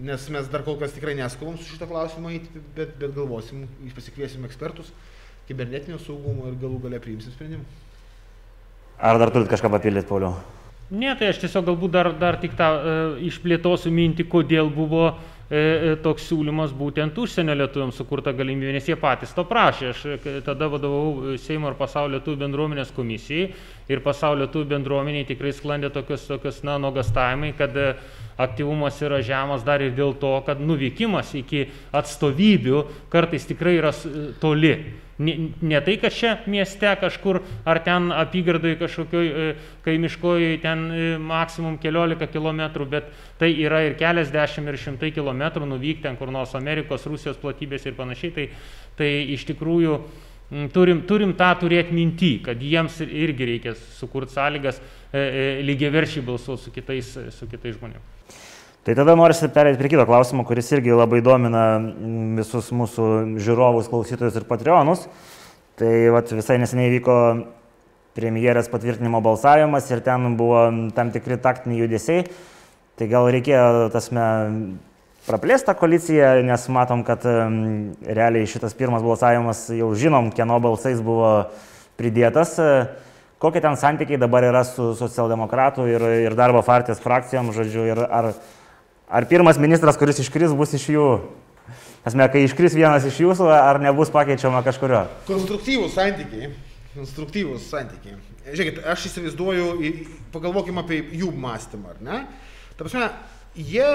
nes mes dar kol kas tikrai neskubam su šito klausimo eiti, bet, bet galvosim, pasikviesim ekspertus kibernetinio saugumo ir galų gale priimsim sprendimą. Ar dar turit kažką papildyti, Pauliau? Ne, tai aš tiesiog galbūt dar, dar tik tą e, išplėtosiu mintį, kodėl buvo e, e, toks siūlymas būtent užsienio lietuviams sukurta galimybė, nes jie patys to prašė. Aš e, tada vadovau Seimo ir pasaulio lietuvių bendruomenės komisijai ir pasaulio lietuvių bendruomeniai tikrai sklandė tokius, tokius na, nuogastavimai, kad e, aktyvumas yra žemas dar ir dėl to, kad nuvykimas iki atstovybių kartais tikrai yra toli. Ne, ne tai, kad čia mieste kažkur ar ten apygardai kažkokioj e, kaimiškoji ten e, maksimum keliolika kilometrų, bet tai yra ir keliasdešimt ir šimtai kilometrų nuvykti ten kur nors Amerikos, Rusijos platybės ir panašiai. Tai, tai iš tikrųjų turim, turim tą turėti minty, kad jiems irgi reikia sukurti sąlygas e, e, lygiaveršiai balsuoti su kitais, su kitais žmonėmis. Tai tada norisi perėti prie kito klausimo, kuris irgi labai domina visus mūsų žiūrovus, klausytojus ir patreonus. Tai vat, visai neseniai vyko premjerės patvirtinimo balsavimas ir ten buvo tam tikri taktiniai judesiai. Tai gal reikėjo tasme praplėstą koaliciją, nes matom, kad realiai šitas pirmas balsavimas jau žinom, kieno balsais buvo pridėtas. Kokie ten santykiai dabar yra su socialdemokratų ir, ir darbo partijos frakcijom, žodžiu, ir ar Ar pirmas ministras, kuris iškris, bus iš jų? Esmė, kai iškris vienas iš jūsų, ar nebus pakeičiama kažkurio? Konstruktyvūs santykiai. Konstruktyvūs santykiai. Žiūrėkit, aš įsivaizduoju, pagalvokim apie jų mąstymą, ar ne? Ta prasme, jie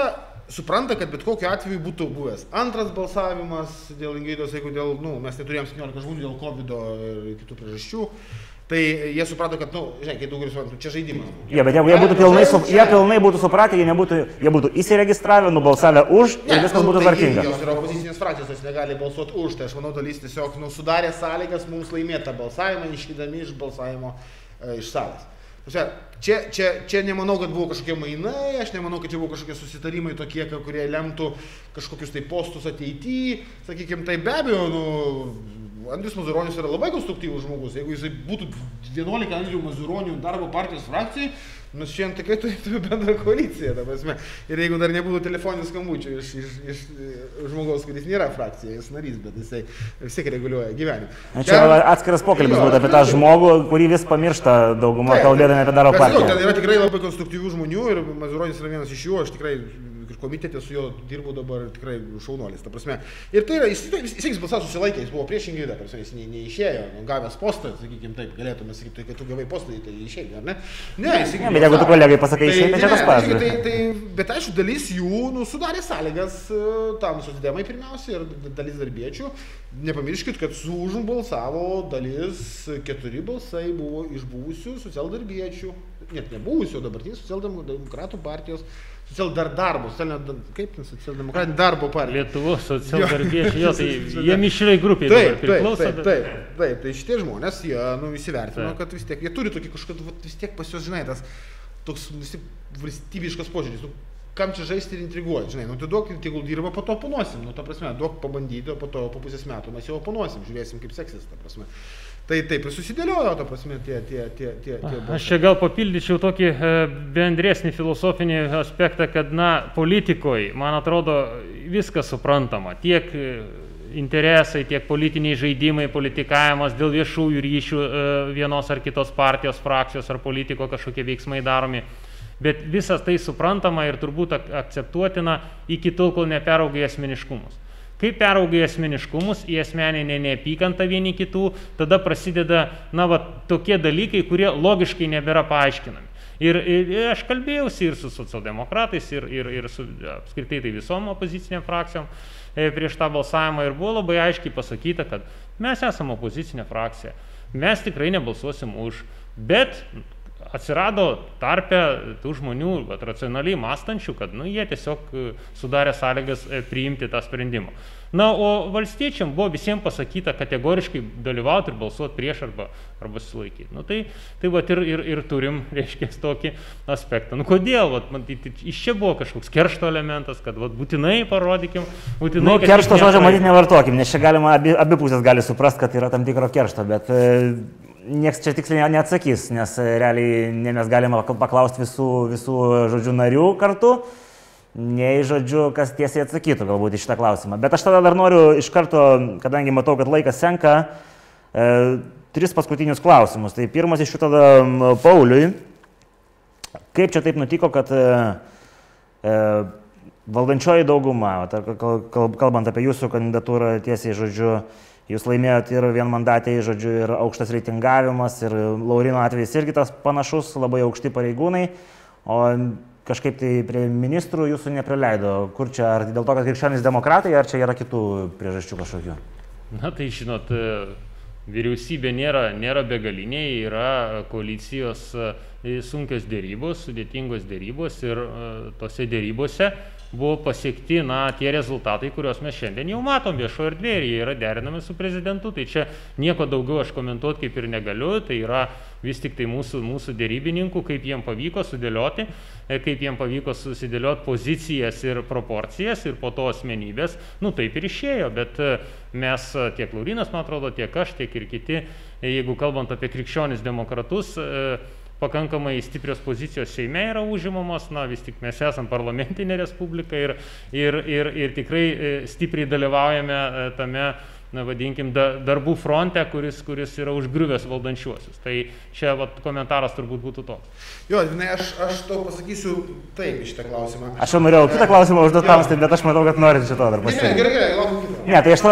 supranta, kad bet kokiu atveju būtų buvęs antras balsavimas dėl Ingridos, jeigu dėl, nu, mes neturėjom 17 žmonių dėl COVID ir kitų priežasčių. Tai jie suprato, kad, na, nu, žinai, kai daugelis suprantų, čia žaidimas. Jie, ja, bet jeigu jie būtų pilnai, su, jie pilnai būtų supratę, jie, nebūtų, jie būtų įsiregistravę, nubalsavę už ne, ir viskas nu, būtų tai tvarkinga. Jos yra opozicinės frakcijos, jos negali balsuoti už, tai aš manau, dalis tiesiog nu, sudarė sąlygas mums laimėti tą balsavimą, iškydami iš balsavimo e, iš salės. Čia, čia, čia nemanau, kad buvo kažkokie mainai, aš nemanau, kad čia buvo kažkokie susitarimai tokie, kurie lemtų kažkokius tai postus ateityje, sakykime, tai be abejo, nu, Andrius Mazuronis yra labai konstruktyvus žmogus. Jeigu jisai būtų 11 Andrių Mazuronių darbo partijos frakcijai, mes šiandien tikrai turėtume bendrą koaliciją. Ir jeigu dar nebūtų telefoninių skambučių iš, iš, iš žmogaus, kuris nėra frakcija, jis narys, bet jisai vis tiek reguliuoja gyvenimą. Čia Ten, atskiras pokalbis būtų apie tą žmogų, kurį vis pamiršta daugumą kalbėdami apie darbo partiją. Ten yra tikrai labai konstruktyvių žmonių ir Mazuronis yra vienas iš jų, aš tikrai komitete su juo dirbu dabar tikrai šaunuolis, ta prasme. Ir tai yra, jis, jis, jis, jis balsavo susilaikė, jis buvo priešingai, ta prasme, jis ne, neišėjo, nu, gavęs postą, sakykime taip, galėtume sakyti, tai, kad tu gavai postą, tai išėjai, ar ne? Ne, jis ne, bet jeigu tu kolegai pasakai, tai, išėjai, tai čia tas pats. Tai, tai, tai, bet aišku, dalis jų nu, sudarė sąlygas e, tam sudėmai pirmiausia ir dalis darbiečių. Nepamirškit, kad su užum balsavo dalis, keturi balsai buvo iš buvusių socialdarbiečių, net nebuvusių, dabartinių socialdemokratų partijos socialdarbų, kaip ten socialdemokratinė darbo partija. Lietuvos socialdarbiečiai, jo, tai jie mišriai grupiai taip, priklauso. Taip, taip, taip, taip, tai šitie žmonės, jie nu, įsivertino, taip. kad vis tiek, jie turi tokį kažkokį, vis tiek pas juos, žinai, tas toks valstybiškas požiūris. Nu, kam čia žaisti ir intriguoti, žinai, nu tai duok, tegul dirba, po to oponuosim, nu ta prasme, duok pabandyti, o po to po pusės metų mes jau oponuosim, žiūrėsim, kaip seksis, ta prasme. Tai taip ir susidėliojo, ta prasme, tie, tie, tie, tie, tie. Aš čia gal papildyčiau tokį e, bendresnį filosofinį aspektą, kad, na, politikoje, man atrodo, viskas suprantama. Tiek e, interesai, tiek politiniai žaidimai, politikavimas dėl viešųjų ryšių e, vienos ar kitos partijos, frakcijos ar politiko kažkokie veiksmai daromi Bet visas tai suprantama ir turbūt akceptuotina iki tol, kol neperaugia asmeniškumus. Kai peraugia asmeniškumus į asmeninę neapykantą vieni kitų, tada prasideda, na, va, tokie dalykai, kurie logiškai nebėra paaiškinami. Ir, ir, ir aš kalbėjausi ir su socialdemokratais, ir, ir, ir su apskritai tai visom opoziciniam frakcijom e, prieš tą balsavimą ir buvo labai aiškiai pasakyta, kad mes esame opozicinė frakcija, mes tikrai nebalsuosim už, bet atsirado tarpe tų žmonių, bet racionaliai mąstančių, kad nu, jie tiesiog e, sudarė sąlygas e, priimti tą sprendimą. Na, o valstiečiam buvo visiems pasakyta kategoriškai dalyvauti ir balsuoti prieš arba, arba sulaikyti. Nu, tai tai va ir, ir, ir turim, reiškia, tokį aspektą. Nu, kodėl? Vat, man, tai, tai, iš čia buvo kažkoks keršto elementas, kad vat, būtinai parodykim, būtinai... Nu, keršto žodžio matyti nevartokim, nes čia galima, abi, abi pusės gali suprasti, kad yra tam tikro keršto, bet... E Niekas čia tiksliai neatsakys, nes e, realiai ne mes galime paklausti visų, visų žodžių narių kartu, nei žodžiu, kas tiesiai atsakytų galbūt į šitą klausimą. Bet aš tada dar noriu iš karto, kadangi matau, kad laikas senka, e, tris paskutinius klausimus. Tai pirmas iš jų tada Pauliui. Kaip čia taip nutiko, kad e, e, valdančioji dauguma, kalbant apie jūsų kandidatūrą tiesiai žodžiu, Jūs laimėjote ir vienmandatėjai, žodžiu, ir aukštas reitingavimas, ir Laurino atvejais irgi tas panašus, labai aukšti pareigūnai, o kažkaip tai prie ministrų jūsų neprileido. Kur čia, ar dėl to, kad krikščionys demokratai, ar čia yra kitų priežasčių kažkokių? Na tai žinot, vyriausybė nėra, nėra begalinė, yra koalicijos e, sunkios dėrybos, sudėtingos dėrybos ir e, tose dėrybose buvo pasiekti na, tie rezultatai, kuriuos mes šiandien jau matom viešoje erdvėje ir jie yra derinami su prezidentu. Tai čia nieko daugiau aš komentuoti kaip ir negaliu. Tai yra vis tik tai mūsų, mūsų dėrybininkų, kaip jiem pavyko sudėlioti, e, kaip jiem pavyko susidėlioti pozicijas ir proporcijas ir po to asmenybės. Nu taip ir išėjo, bet e, mes tiek Laurinas, man atrodo, tiek aš, tiek ir kiti, e, jeigu kalbant apie krikščionis demokratus, pakankamai stiprios pozicijos Seime yra užimamos, na vis tik mes esame parlamentinė respublika ir, ir, ir, ir tikrai e, stipriai dalyvaujame e, tame na, vadinkim, da, darbų fronte, kuris, kuris yra užgriuvęs valdančiuosius. Tai čia vat, komentaras turbūt būtų toks. Jo, žinai, aš, aš tau pasakysiu taip iš šitą klausimą. Aš jau norėjau kitą klausimą užduoti tamstai, bet aš matau, kad norit šito dar pasakyti. Ne, gerai, gerai, laukiu kitą. Ne, tai aš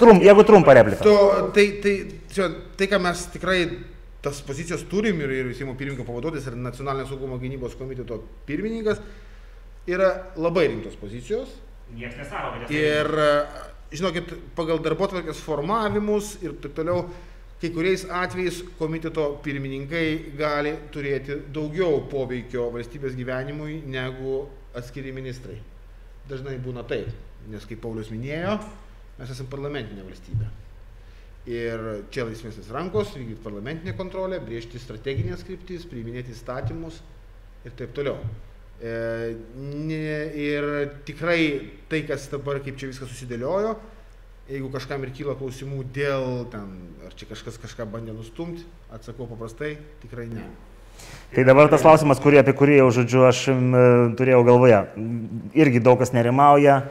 trum, jeigu trumpą repliką. Tai, tai, čia, tai, ką mes tikrai tas pozicijas turim ir, ir Seimo pirmininko pavaduotojas ir nacionalinio saugumo gynybos komiteto pirmininkas yra labai rimtos pozicijos. Niekas nesako, kad Ir, žinokit, pagal darbotvarkės formavimus ir taip toliau, kai kuriais atvejais komiteto pirmininkai gali turėti daugiau poveikio valstybės gyvenimui negu atskiri ministrai. Dažnai būna taip, nes kaip Paulius minėjo, mes esame parlamentinė valstybė. Ir čia laisvesnės rankos, vykdyti parlamentinę kontrolę, brėžti strateginės kryptis, priiminėti įstatymus ir taip toliau. E, ir tikrai tai, kas dabar kaip čia viskas susidėliojo, jeigu kažkam ir kyla klausimų dėl ten, ar čia kažkas kažką bandė nustumti, atsakau paprastai, tikrai ne. Tai dabar tas klausimas, kurį, apie kurį jau, žodžiu, aš turėjau galvoje. Irgi daug kas nerimauja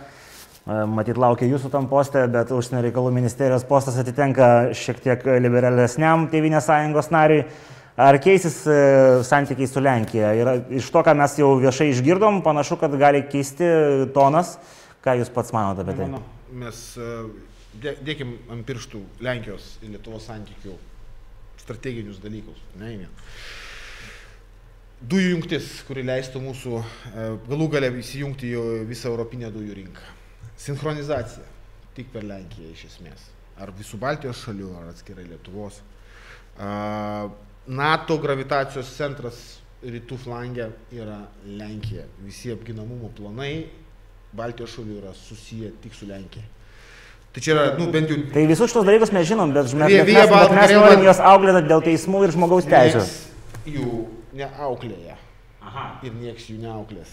Matyt, laukia jūsų tam postė, bet užsienio reikalų ministerijos postas atitenka šiek tiek liberalesniam Tevinės sąjungos nariui. Ar keisis e, santykiai su Lenkija? Ir iš to, ką mes jau viešai išgirdom, panašu, kad gali keisti tonas. Ką Jūs pats manote apie tai? Mes e, dėkim ant pirštų Lenkijos ir Lietuvos santykių strateginius dalykus. Ne, dujų jungtis, kuri leistų mūsų e, galų galę įsijungti į visą europinę dujų rinką. Sinchronizacija tik per Lenkiją iš esmės. Ar visų Baltijos šalių, ar atskirai Lietuvos. NATO gravitacijos centras rytų flangė yra Lenkija. Visi apginamumo planai Baltijos šalių yra susiję tik su Lenkija. Tai čia yra, nu, bent jau. Tai visus šitos dalykus mes žinom, bet, mes, bet mes, bet mes norim juos auklėti dėl teismų ir žmogaus teisų. Jų neauklėja. Aha. Ir nieks jų neauklės.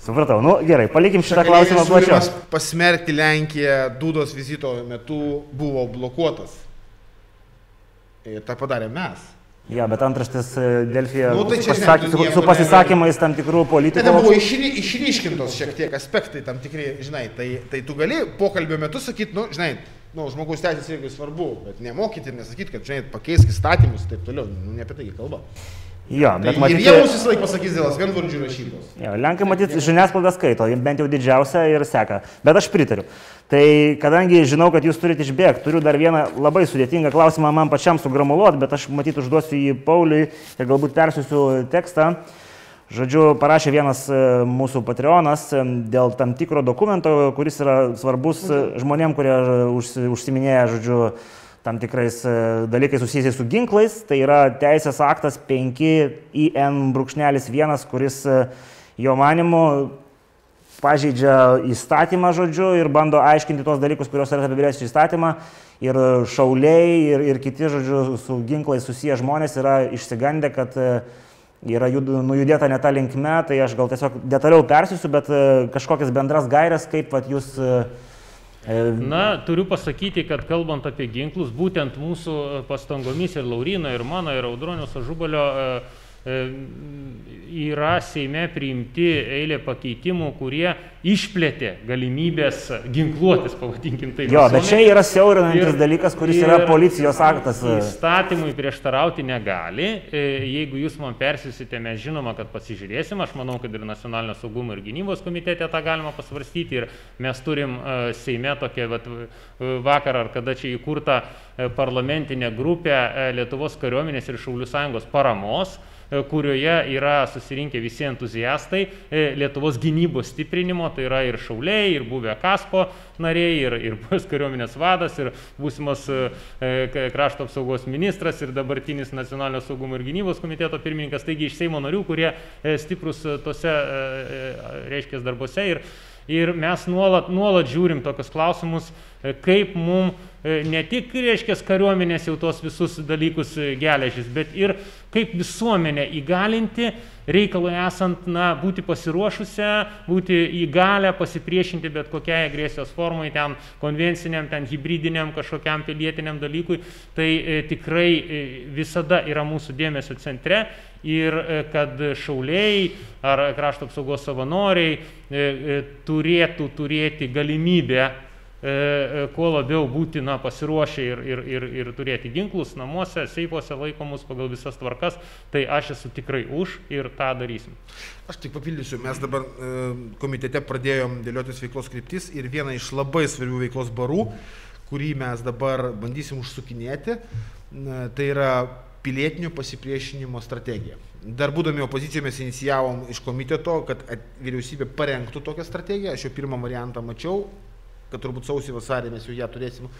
Supratau, nu gerai, palikim šitą klausimą plačiau. Pasmerkti Lenkiją Dudos vizito metu buvo blokuotas. Ir tą padarė mes. Ja, bet antraštės e, Delfija nu, tai pasisak, su, su pasisakymais tam tikrų politikų. Tai buvo išry, išryškintos šiek tiek aspektai tam tikri, žinai, tai, tai tu gali pokalbio metu sakyti, nu, žinai, nu, žmogaus teisės irgi svarbu, bet nemokyti ir nesakyti, kad, žinai, pakeisk įstatymus ir taip toliau, nu, ne apie tai kalba. Jo, Tai bet matyti... matyti... Jie mums visą laiką pasakys dėl asmenvardžių rašybos. Jo, Lenkai matyt žiniasklaidą skaito, bent jau didžiausia ir seka. Bet aš pritariu. Tai kadangi žinau, kad jūs turite išbėgti, turiu dar vieną labai sudėtingą klausimą man pačiam sugramuluot, bet aš matyt užduosiu jį Pauliui ir galbūt persiusiu tekstą. Žodžiu, parašė vienas e, mūsų Patreonas e, dėl tam tikro dokumento, kuris yra svarbus e, žmonėm, kurie užsi- užsiminėja, žodžiu, tam tikrais e, dalykais susijusiais su ginklais. Tai yra teisės aktas 5IN-1, kuris e, jo manimu pažeidžia įstatymą žodžiu ir bando aiškinti tos dalykus, kuriuos yra apibrėžti įstatymą. Ir šauliai, ir, ir kiti, žodžiu, su ginklais susiję žmonės yra išsigandę, kad e, yra jud, nujudėta ne tą linkme, tai aš gal tiesiog detaliau persiusiu, bet kažkokias bendras gairias, kaip vat, jūs... e, Na, turiu pasakyti, kad kalbant apie ginklus, būtent mūsų pastangomis ir Laurino, ir mano, ir Audronio Sažubalio e, yra Seime priimti eilė pakeitimų, kurie išplėtė galimybės ginkluotis, pavadinkim tai. Jo, bet čia yra siaurinantis dalykas, kuris yra policijos aktas. Įstatymui prieštarauti negali. E, Jeigu jūs man persisite, mes žinoma, kad pasižiūrėsim. Aš manau, kad ir Nacionalinio saugumo ir gynybos komitete tą galima pasvarstyti. Ir mes turim e, Seime tokią vat, vakar ar kada čia įkurtą e, parlamentinę grupę Lietuvos kariuomenės ir Šaulių sąjungos paramos kurioje yra susirinkę visi entuziastai e, Lietuvos gynybos stiprinimo, tai yra ir šauliai, ir buvę Kaspo nariai, ir, ir buvęs kariuomenės vadas, ir būsimas e, krašto apsaugos ministras, ir dabartinis nacionalinio saugumo ir gynybos komiteto pirmininkas, taigi iš Seimo narių, kurie e, stiprus e, tose, e, e, reiškia, darbuose. Ir, Ir mes nuolat, nuolat žiūrim tokius klausimus, e, kaip mums ne tik, reiškia, kariuomenės jau tos visus dalykus e, geležis, bet ir kaip visuomenę įgalinti, reikalui esant, na, būti pasiruošusią, būti įgalę pasipriešinti bet kokiai agresijos formai, ten konvenciniam, ten hybridiniam kažkokiam pilietiniam dalykui. Tai e, tikrai e, visada yra mūsų dėmesio centre ir e, kad šauliai ar krašto apsaugos savanoriai e, e, turėtų turėti galimybę e, e, kuo labiau būti na, pasiruošę ir, ir, ir, ir turėti ginklus namuose, seifuose laikomus pagal visas tvarkas, tai aš esu tikrai už ir tą darysim. Aš tik papildysiu, mes dabar e, komitete pradėjom dėliotis veiklos kryptis ir viena iš labai svarbių veiklos barų, kurį mes dabar bandysim užsukinėti, e, tai yra pilietinio pasipriešinimo strategija. Dar būdami opozicijoje mes inicijavom iš komiteto, kad vyriausybė parengtų tokią strategiją. Aš jau pirmą variantą mačiau, kad turbūt sausį vasarį mes jau ją turėsim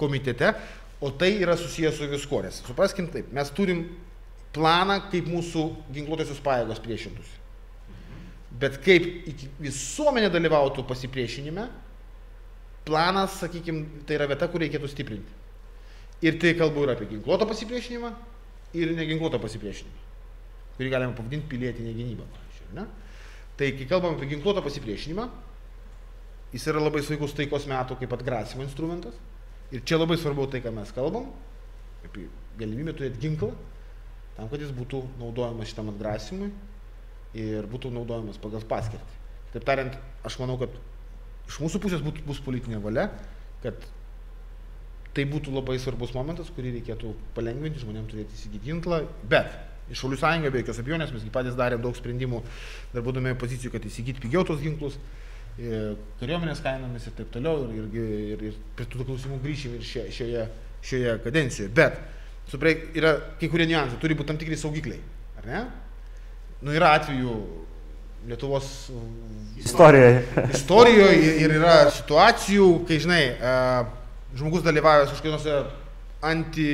komitete. O tai yra susijęs su viskuo. Nes supraskim taip, mes turim planą, kaip mūsų ginkluotosios pajėgos priešintųsi. Bet kaip visuomenė dalyvautų pasipriešinime, planas, sakykime, tai yra vieta, kur reikėtų stiprinti. Ir tai kalbu ir apie ginkluotą pasipriešinimą, ir neginkluotą pasipriešinimą, kurį galima pavadinti pilietinė gynyba. pavyzdžiui, ne? Tai kai kalbam apie ginkluotą pasipriešinimą, jis yra labai svaigus taikos metų kaip atgrasimo instrumentas. Ir čia labai svarbu tai, ką mes kalbam, apie galimybę turėti ginklą, tam, kad jis būtų naudojamas šitam atgrasimui. Ir būtų naudojamas pagal paskirtį. Taip tariant, aš manau, kad iš mūsų pusės būt, bus politinė valia, kad tai būtų labai svarbus momentas, kurį reikėtų palengvinti žmonėms turėti įsigyti ginklą, bet iš Šaulių sąjunga be jokios abejonės mes gi patys darėm daug sprendimų, dar būdami pozicijų, kad įsigyti pigiau tos ginklus, kariuomenės kainomis ir taip toliau, ir, ir, ir, ir prie tų klausimų grįšim ir šia, šioje, šioje kadencijoje. Bet suprai, yra kai kurie niuansai, turi būti tam tikri saugikliai, ar ne? Nu, yra atvejų Lietuvos Istorijoje. istorijoje ir- yra situacijų, kai, žinai, e, žmogus dalyvavęs kažkokiuose anti,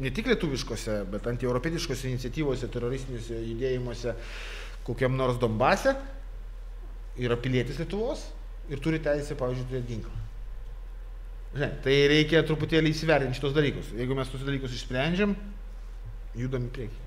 ne tik lietuviškose, bet antieuropietiškose iniciatyvose, teroristiniuose judėjimuose, kokiam nors Dombase, yra pilietis Lietuvos ir turi teisę, pavyzdžiui, turėti ginklą. Žinai, tai reikia truputėlį įsivertinti šitos dalykus. Jeigu mes tos dalykus išsprendžiam, judam į priekį.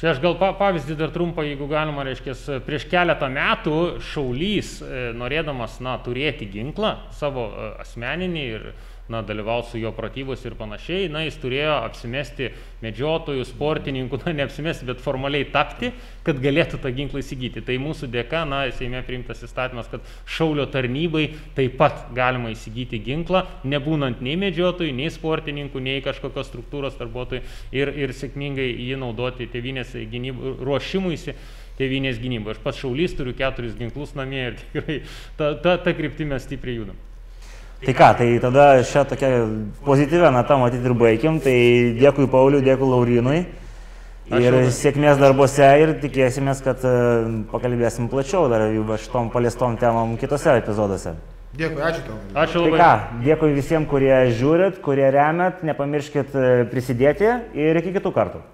Čia aš gal pa, pavyzdį dar trumpą, jeigu galima, reiškia, prieš keletą metų šaulys, e, norėdamas, na, turėti ginklą savo e, asmeninį ir na, dalyvauti su jo pratybos ir panašiai, na, jis turėjo apsimesti medžiotojų, sportininkų, na, neapsimesti, bet formaliai tapti, kad galėtų tą ginklą įsigyti. Tai mūsų dėka, na, Seime priimtas įstatymas, kad šaulio tarnybai taip pat galima įsigyti ginklą, nebūnant nei medžiotojų, nei sportininkų, nei kažkokios struktūros darbuotojų ir, ir sėkmingai jį naudoti tėvinės gynybų ruošimuisi tėvinės gynybai. Aš pats šaulys turiu keturis ginklus namie ir tikrai ta, ta, ta kryptime stipriai judam. Tai ką, tai tada šią tokią pozityvę natą matyti ir baigim. Tai dėkui Pauliui, dėkui Laurinui. Ir sėkmės darbuose ir tikėsimės, kad e, pakalbėsim plačiau dar šitom paliestom temam kitose epizoduose. Dėkui, ačiū tau. Ačiū Tai labai. ką, dėkui visiems, kurie žiūrit, kurie remet, nepamirškit e, prisidėti ir iki kitų kartų.